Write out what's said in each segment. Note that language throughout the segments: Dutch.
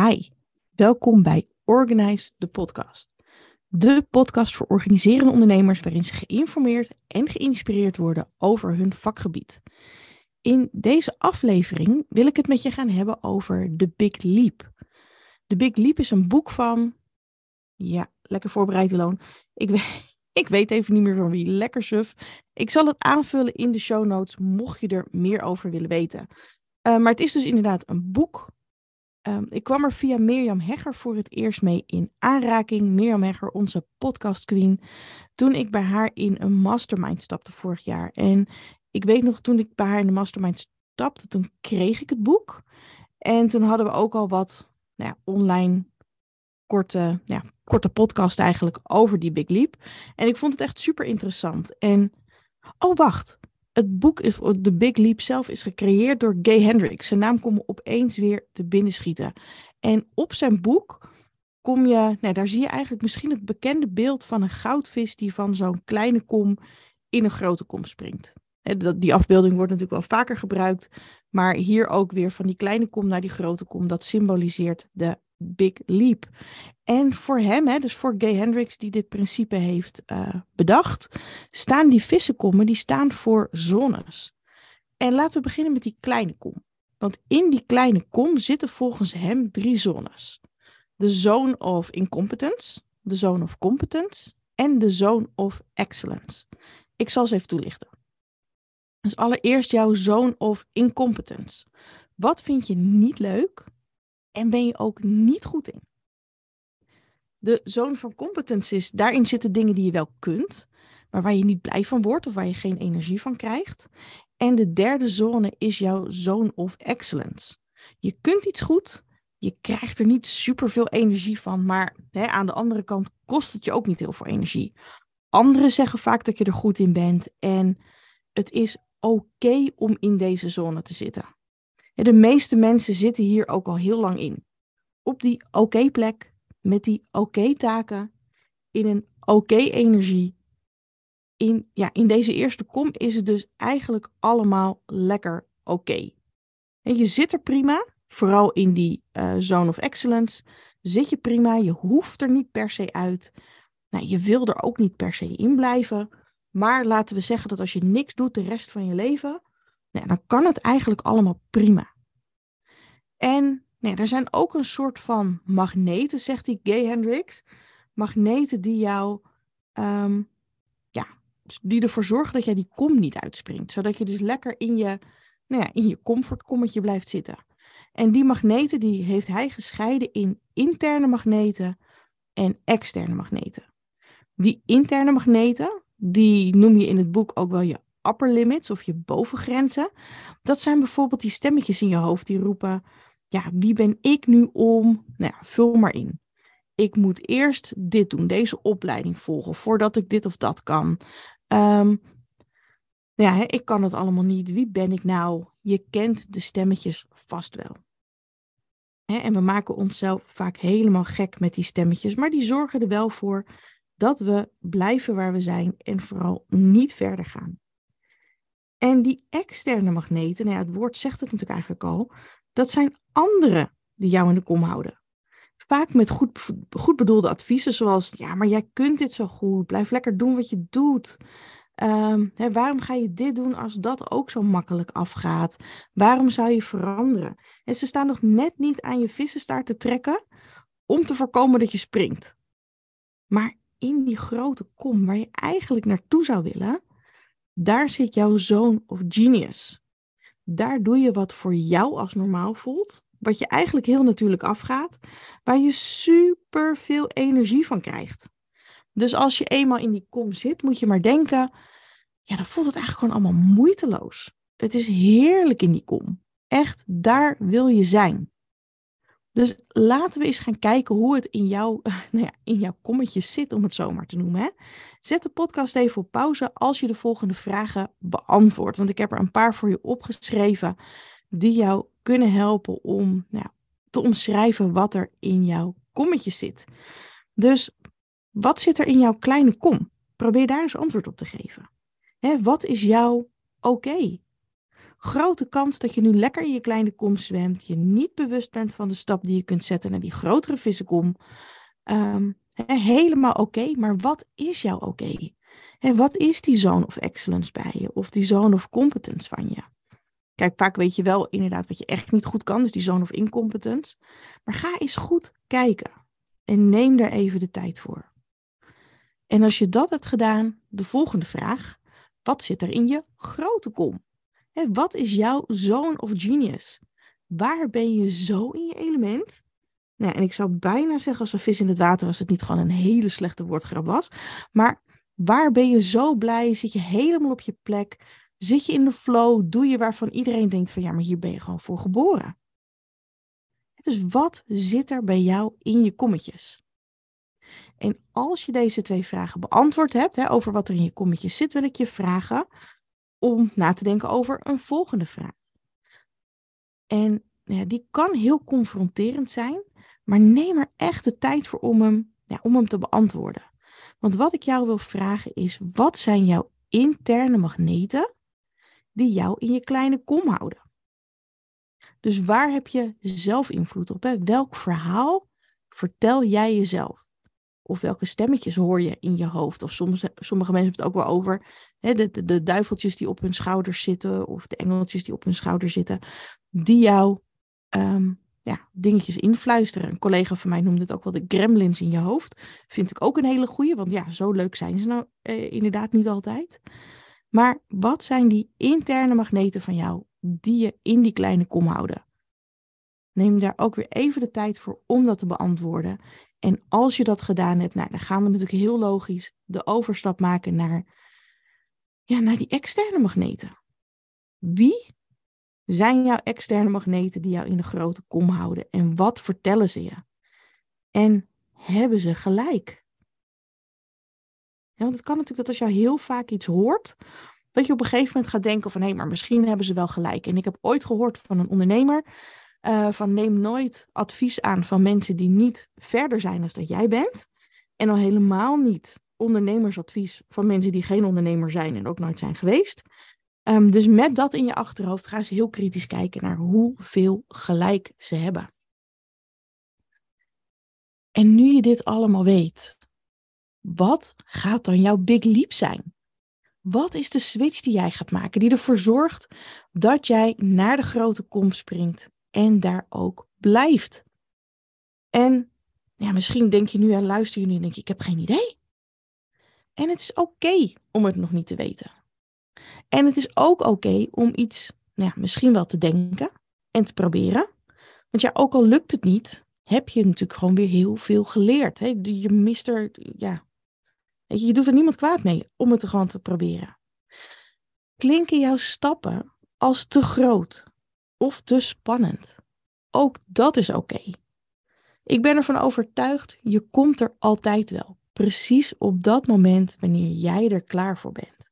Hi, welkom bij Organize de podcast. De podcast voor organiserende ondernemers waarin ze geïnformeerd en geïnspireerd worden over hun vakgebied. In deze aflevering wil ik het met je gaan hebben over The Big Leap. The Big Leap is een boek van, ja, lekker voorbereid Loon. Ik weet, ik weet even niet meer van wie, lekker suf. Ik zal het aanvullen in de show notes, mocht je er meer over willen weten. Uh, maar het is dus inderdaad een boek Um, ik kwam er via Mirjam Hegger voor het eerst mee in aanraking. Mirjam Hegger, onze podcast queen. Toen ik bij haar in een mastermind stapte vorig jaar. En ik weet nog, toen ik bij haar in de mastermind stapte, toen kreeg ik het boek. En toen hadden we ook al wat nou ja, online korte, ja, korte podcast eigenlijk over die Big Leap. En ik vond het echt super interessant. En, oh wacht, het boek, is, The Big Leap zelf, is gecreëerd door Gay Hendricks. Zijn naam komt opeens weer te binnen schieten. En op zijn boek kom je, nou, daar zie je eigenlijk misschien het bekende beeld van een goudvis die van zo'n kleine kom in een grote kom springt. Die afbeelding wordt natuurlijk wel vaker gebruikt, maar hier ook weer van die kleine kom naar die grote kom, dat symboliseert de Big Leap. En voor hem, hè, dus voor Gay Hendricks die dit principe heeft uh, bedacht, staan die vissenkommen, die staan voor zones. En laten we beginnen met die kleine kom. Want in die kleine kom zitten volgens hem drie zones. De zone of incompetence, de zone of competence en de zone of excellence. Ik zal ze even toelichten. Dus allereerst jouw zone of incompetence. Wat vind je niet leuk en ben je ook niet goed in? De zone van competence is, daarin zitten dingen die je wel kunt, maar waar je niet blij van wordt of waar je geen energie van krijgt. En de derde zone is jouw zone of excellence. Je kunt iets goed, je krijgt er niet superveel energie van, maar hè, aan de andere kant kost het je ook niet heel veel energie. Anderen zeggen vaak dat je er goed in bent en het is oké om in deze zone te zitten. De meeste mensen zitten hier ook al heel lang in. Op die oké plek, met die oké taken, in een oké energie. In, ja, in deze eerste kom is het dus eigenlijk allemaal lekker oké. Je zit er prima, vooral in die uh, zone of excellence. Zit je prima, je hoeft er niet per se uit. Nou, je wil er ook niet per se in blijven. Maar laten we zeggen dat als je niks doet de rest van je leven, nou, dan kan het eigenlijk allemaal prima. En nou, er zijn ook een soort van magneten, zegt die Gay Hendricks. Magneten die jou, um, ja, die ervoor zorgen dat jij die kom niet uitspringt. Zodat je dus lekker in je, nou ja, in je comfortkommetje blijft zitten. En die magneten die heeft hij gescheiden in interne magneten en externe magneten. Die interne magneten, die noem je in het boek ook wel je upper limits of je bovengrenzen. Dat zijn bijvoorbeeld die stemmetjes in je hoofd die roepen: ja, wie ben ik nu om? Nou ja, vul maar in. Ik moet eerst dit doen, deze opleiding volgen voordat ik dit of dat kan. Um, ja, hè, ik kan het allemaal niet. Wie ben ik nou? Je kent de stemmetjes vast wel. Hè, en we maken onszelf vaak helemaal gek met die stemmetjes, maar die zorgen er wel voor dat we blijven waar we zijn en vooral niet verder gaan. En die externe magneten, nou het woord zegt het natuurlijk eigenlijk al, dat zijn anderen die jou in de kom houden. Vaak met goed, bedoelde adviezen zoals, ja, maar jij kunt dit zo goed, blijf lekker doen wat je doet. Um, hè, waarom ga je dit doen als dat ook zo makkelijk afgaat? Waarom zou je veranderen? En ze staan nog net niet aan je vissenstaart te trekken om te voorkomen dat je springt. Maar in die grote kom waar je eigenlijk naartoe zou willen, daar zit jouw zoon of genius. Daar doe je wat voor jou als normaal voelt, wat je eigenlijk heel natuurlijk afgaat, waar je super veel energie van krijgt. Dus als je eenmaal in die kom zit, moet je maar denken, ja, dan voelt het eigenlijk gewoon allemaal moeiteloos. Het is heerlijk in die kom. Echt, daar wil je zijn. Dus laten we eens gaan kijken hoe het in, jou, nou ja, in jouw kommetje zit, om het zo maar te noemen. Hè? Zet de podcast even op pauze als je de volgende vragen beantwoordt. Want ik heb er een paar voor je opgeschreven die jou kunnen helpen om nou, te omschrijven wat er in jouw kommetje zit. Dus wat zit er in jouw kleine kom? Probeer daar eens antwoord op te geven. Hè, wat is jouw oké? Grote kans dat je nu lekker in je kleine kom zwemt. Je niet bewust bent van de stap die je kunt zetten naar die grotere vissenkom. Ehm, helemaal oké, maar wat is jouw oké? En wat is die zone of excellence bij je? Of die zone of competence van je? Kijk, vaak weet je wel inderdaad wat je echt niet goed kan, dus die zone of incompetence. Maar ga eens goed kijken en neem daar even de tijd voor. En als je dat hebt gedaan, de volgende vraag. Wat zit er in je grote kom? Wat is jouw zone of genius? Waar ben je zo in je element? Nou, en ik zou bijna zeggen als een vis in het water als het niet gewoon een hele slechte woordgrap was. Maar waar ben je zo blij? Zit je helemaal op je plek? Zit je in de flow? Doe je waarvan iedereen denkt van ja, maar hier ben je gewoon voor geboren. Dus wat zit er bij jou in je kommetjes? En als je deze twee vragen beantwoord hebt, hè, over wat er in je kommetjes zit, wil ik je vragen om na te denken over een volgende vraag. En ja, die kan heel confronterend zijn, maar neem er echt de tijd voor om hem, ja, om hem te beantwoorden. Want wat ik jou wil vragen is, wat zijn jouw interne magneten die jou in je kleine kom houden? Dus waar heb je zelf invloed op? Welk verhaal vertel jij jezelf? Of welke stemmetjes hoor je in je hoofd? Of soms, sommige mensen hebben het ook wel over hè, de, de, duiveltjes die op hun schouders zitten. Of de engeltjes die op hun schouder zitten. Die jou ehm, ja, dingetjes influisteren. Een collega van mij noemde het ook wel de gremlins in je hoofd. Vind ik ook een hele goeie. Want ja, zo leuk zijn ze nou eh, inderdaad niet altijd. Maar wat zijn die interne magneten van jou die je in die kleine kom houden? Neem daar ook weer even de tijd voor om dat te beantwoorden. En als je dat gedaan hebt, nou, dan gaan we natuurlijk heel logisch de overstap maken naar, ja, naar die externe magneten. Wie zijn jouw externe magneten die jou in de grote kom houden? En wat vertellen ze je? En hebben ze gelijk? Ja, want het kan natuurlijk dat als je heel vaak iets hoort, dat je op een gegeven moment gaat denken van hé, hey, maar misschien hebben ze wel gelijk. En ik heb ooit gehoord van een ondernemer uh, van neem nooit advies aan van mensen die niet verder zijn dan dat jij bent. En al helemaal niet ondernemersadvies van mensen die geen ondernemer zijn en ook nooit zijn geweest. Um, dus met dat in je achterhoofd gaan ze heel kritisch kijken naar hoeveel gelijk ze hebben. En nu je dit allemaal weet, wat gaat dan jouw big leap zijn? Wat is de switch die jij gaat maken, die ervoor zorgt dat jij naar de grote kom springt en daar ook blijft. En ja, misschien denk je nu en luister je nu en denk je, ik heb geen idee. En het is oké om het nog niet te weten. En het is ook oké om iets, nou ja, misschien wel te denken en te proberen. Want ja, ook al lukt het niet, heb je natuurlijk gewoon weer heel veel geleerd. Hè? Je mist er, ja, je, je doet er niemand kwaad mee om het gewoon te proberen. Klinken jouw stappen als te groot? Of te spannend. Ook dat is oké. Ik ben ervan overtuigd, je komt er altijd wel. Precies op dat moment wanneer jij er klaar voor bent.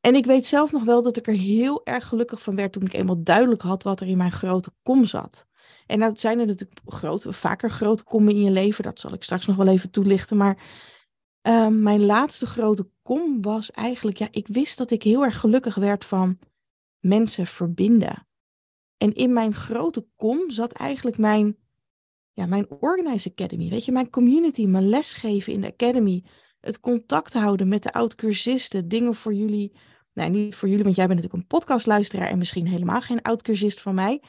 En ik weet zelf nog wel dat ik er heel erg gelukkig van werd toen ik eenmaal duidelijk had wat er in mijn grote kom zat. En dat zijn er natuurlijk grote, vaker grote kommen in je leven. Dat zal ik straks nog wel even toelichten. Maar ehm, mijn laatste grote kom was eigenlijk, ja, ik wist dat ik heel erg gelukkig werd van mensen verbinden. En in mijn grote kom zat eigenlijk mijn, ja, mijn Organize Academy. Weet je, mijn community, mijn lesgeven in de Academy. Het contact houden met de oud-cursisten. Dingen voor jullie. Nou, niet voor jullie, want jij bent natuurlijk een podcastluisteraar en misschien helemaal geen oud-cursist van mij.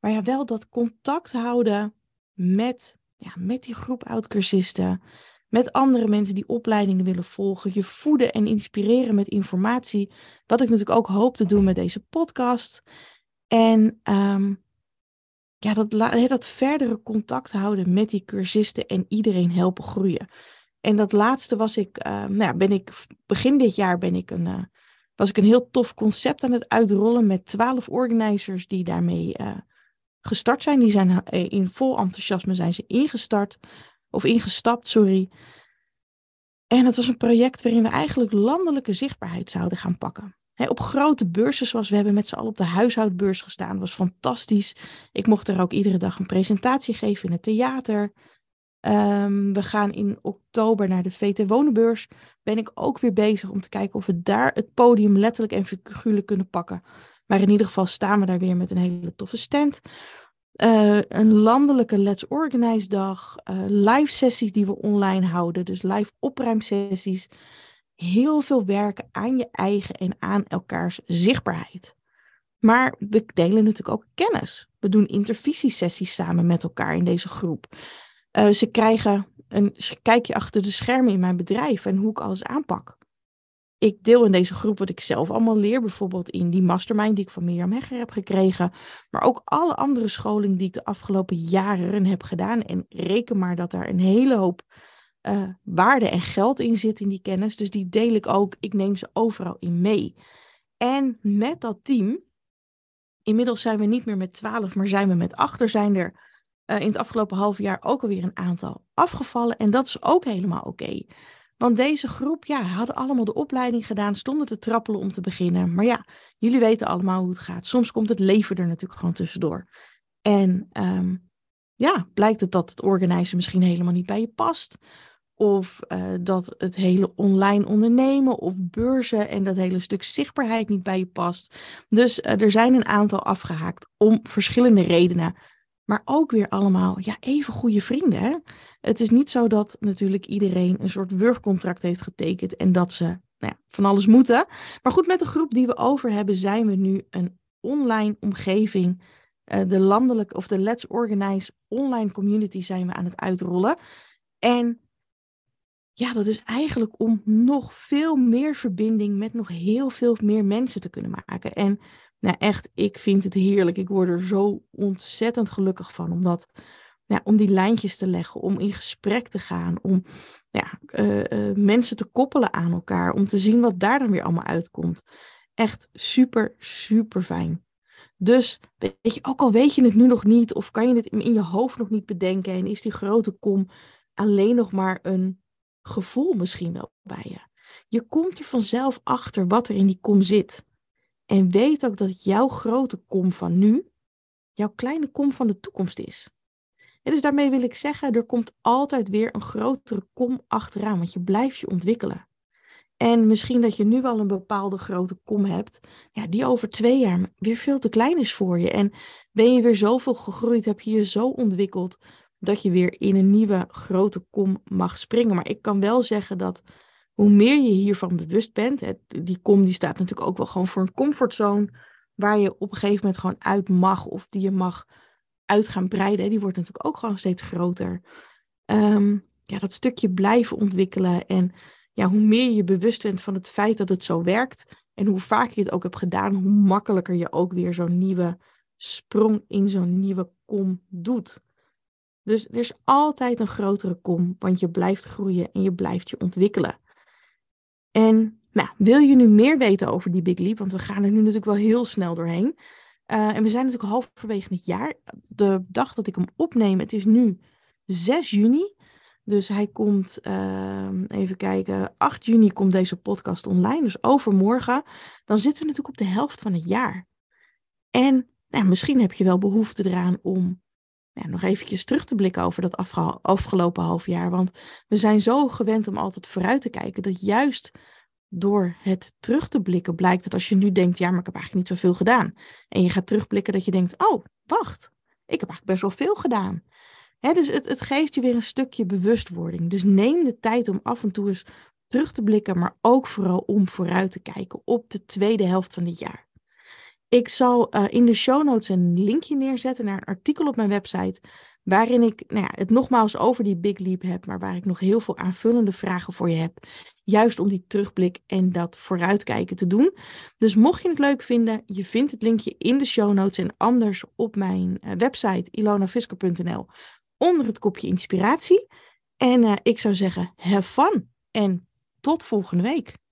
Maar ja, wel dat contact houden met, ja, met die groep oud-cursisten. Met andere mensen die opleidingen willen volgen. Je voeden en inspireren met informatie. Wat ik natuurlijk ook hoop te doen met deze podcast. En um, ja, dat, dat verdere contact houden met die cursisten en iedereen helpen groeien. En dat laatste was ik, uh, nou ja, ben ik, begin dit jaar ben ik een, uh, was ik een heel tof concept aan het uitrollen met twaalf organizers die daarmee uh, gestart zijn. Die zijn in vol enthousiasme zijn ze ingestart, of ingestapt, sorry. En het was een project waarin we eigenlijk landelijke zichtbaarheid zouden gaan pakken op grote beurzen, zoals we hebben met z'n allen op de huishoudbeurs gestaan, was fantastisch. Ik mocht er ook iedere dag een presentatie geven in het theater. Um, we gaan in oktober naar de VT Wonenbeurs. Ben ik ook weer bezig om te kijken of we daar het podium letterlijk en figuurlijk kunnen pakken. Maar in ieder geval staan we daar weer met een hele toffe stand. Uh, een landelijke Let's Organize dag. Uh, live sessies die we online houden. Dus live opruimsessies. Heel veel werken aan je eigen en aan elkaars zichtbaarheid. Maar we delen natuurlijk ook kennis. We doen intervisiesessies samen met elkaar in deze groep. Uh, ze krijgen een kijkje achter de schermen in mijn bedrijf en hoe ik alles aanpak. Ik deel in deze groep wat ik zelf allemaal leer, bijvoorbeeld in die mastermind die ik van Mirjam Hegger heb gekregen, maar ook alle andere scholing die ik de afgelopen jaren heb gedaan. En reken maar dat daar een hele hoop uh, waarde en geld in zit in die kennis. Dus die deel ik ook. Ik neem ze overal in mee. En met dat team, inmiddels zijn we niet meer met twaalf, maar zijn we met acht. Er zijn er uh, in het afgelopen half jaar ook alweer een aantal afgevallen. En dat is ook helemaal oké. Want deze groep, ja, hadden allemaal de opleiding gedaan, stonden te trappelen om te beginnen. Maar ja, jullie weten allemaal hoe het gaat. Soms komt het leven er natuurlijk gewoon tussendoor. En um, ja, blijkt het dat het organiseren misschien helemaal niet bij je past. Of uh, dat het hele online ondernemen of beurzen en dat hele stuk zichtbaarheid niet bij je past. Dus uh, er zijn een aantal afgehaakt om verschillende redenen. Maar ook weer allemaal, ja, even goede vrienden. Hè? Het is niet zo dat natuurlijk iedereen een soort wurfcontract heeft getekend en dat ze nou ja, van alles moeten. Maar goed, met de groep die we over hebben, zijn we nu een online omgeving. Uh, de landelijke of de Let's Organize online community zijn we aan het uitrollen. En ja, dat is eigenlijk om nog veel meer verbinding met nog heel veel meer mensen te kunnen maken. En nou echt, ik vind het heerlijk. Ik word er zo ontzettend gelukkig van. Omdat, ja, om die lijntjes te leggen, om in gesprek te gaan, om ja, uh, uh, mensen te koppelen aan elkaar, om te zien wat daar dan weer allemaal uitkomt. Echt super, super fijn. Dus weet je, ook al weet je het nu nog niet, of kan je het in je hoofd nog niet bedenken, en is die grote kom alleen nog maar een gevoel misschien wel bij je. Je komt er vanzelf achter wat er in die kom zit. En weet ook dat jouw grote kom van nu jouw kleine kom van de toekomst is. En dus daarmee wil ik zeggen, er komt altijd weer een grotere kom achteraan, want je blijft je ontwikkelen. En misschien dat je nu wel een bepaalde grote kom hebt, ja, die over twee jaar weer veel te klein is voor je. En ben je weer zoveel gegroeid, heb je je zo ontwikkeld, dat je weer in een nieuwe grote kom mag springen. Maar ik kan wel zeggen dat hoe meer je hiervan bewust bent, die kom die staat natuurlijk ook wel gewoon voor een comfortzone, waar je op een gegeven moment gewoon uit mag of die je mag uit gaan breiden. Die wordt natuurlijk ook gewoon steeds groter. Um, ja, dat stukje blijven ontwikkelen en ja, hoe meer je bewust bent van het feit dat het zo werkt en hoe vaak je het ook hebt gedaan, hoe makkelijker je ook weer zo'n nieuwe sprong in zo'n nieuwe kom doet. Dus er is altijd een grotere kom, want je blijft groeien en je blijft je ontwikkelen. En nou, wil je nu meer weten over die Big Leap? Want we gaan er nu natuurlijk wel heel snel doorheen. Uh, en we zijn natuurlijk halverwege het jaar. De dag dat ik hem opneem, het is nu 6 juni. Dus hij komt, uh, even kijken, 8 juni komt deze podcast online. Dus overmorgen. Dan zitten we natuurlijk op de helft van het jaar. En nou, misschien heb je wel behoefte eraan om ja, nog eventjes terug te blikken over dat afgelopen half jaar. Want we zijn zo gewend om altijd vooruit te kijken, dat juist door het terug te blikken blijkt dat als je nu denkt, ja, maar ik heb eigenlijk niet zoveel gedaan. En je gaat terugblikken dat je denkt, oh, wacht, ik heb eigenlijk best wel veel gedaan. dus het, het geeft je weer een stukje bewustwording. Dus neem de tijd om af en toe eens terug te blikken, maar ook vooral om vooruit te kijken op de tweede helft van dit jaar. Ik zal uh, in de show notes een linkje neerzetten naar een artikel op mijn website. Waarin ik nou ja, het nogmaals over die Big Leap heb, maar waar ik nog heel veel aanvullende vragen voor je heb. Juist om die terugblik en dat vooruitkijken te doen. Dus mocht je het leuk vinden, je vindt het linkje in de show notes en anders op mijn uh, website ilonafisker.nl onder het kopje inspiratie. En uh, ik zou zeggen, have fun en tot volgende week.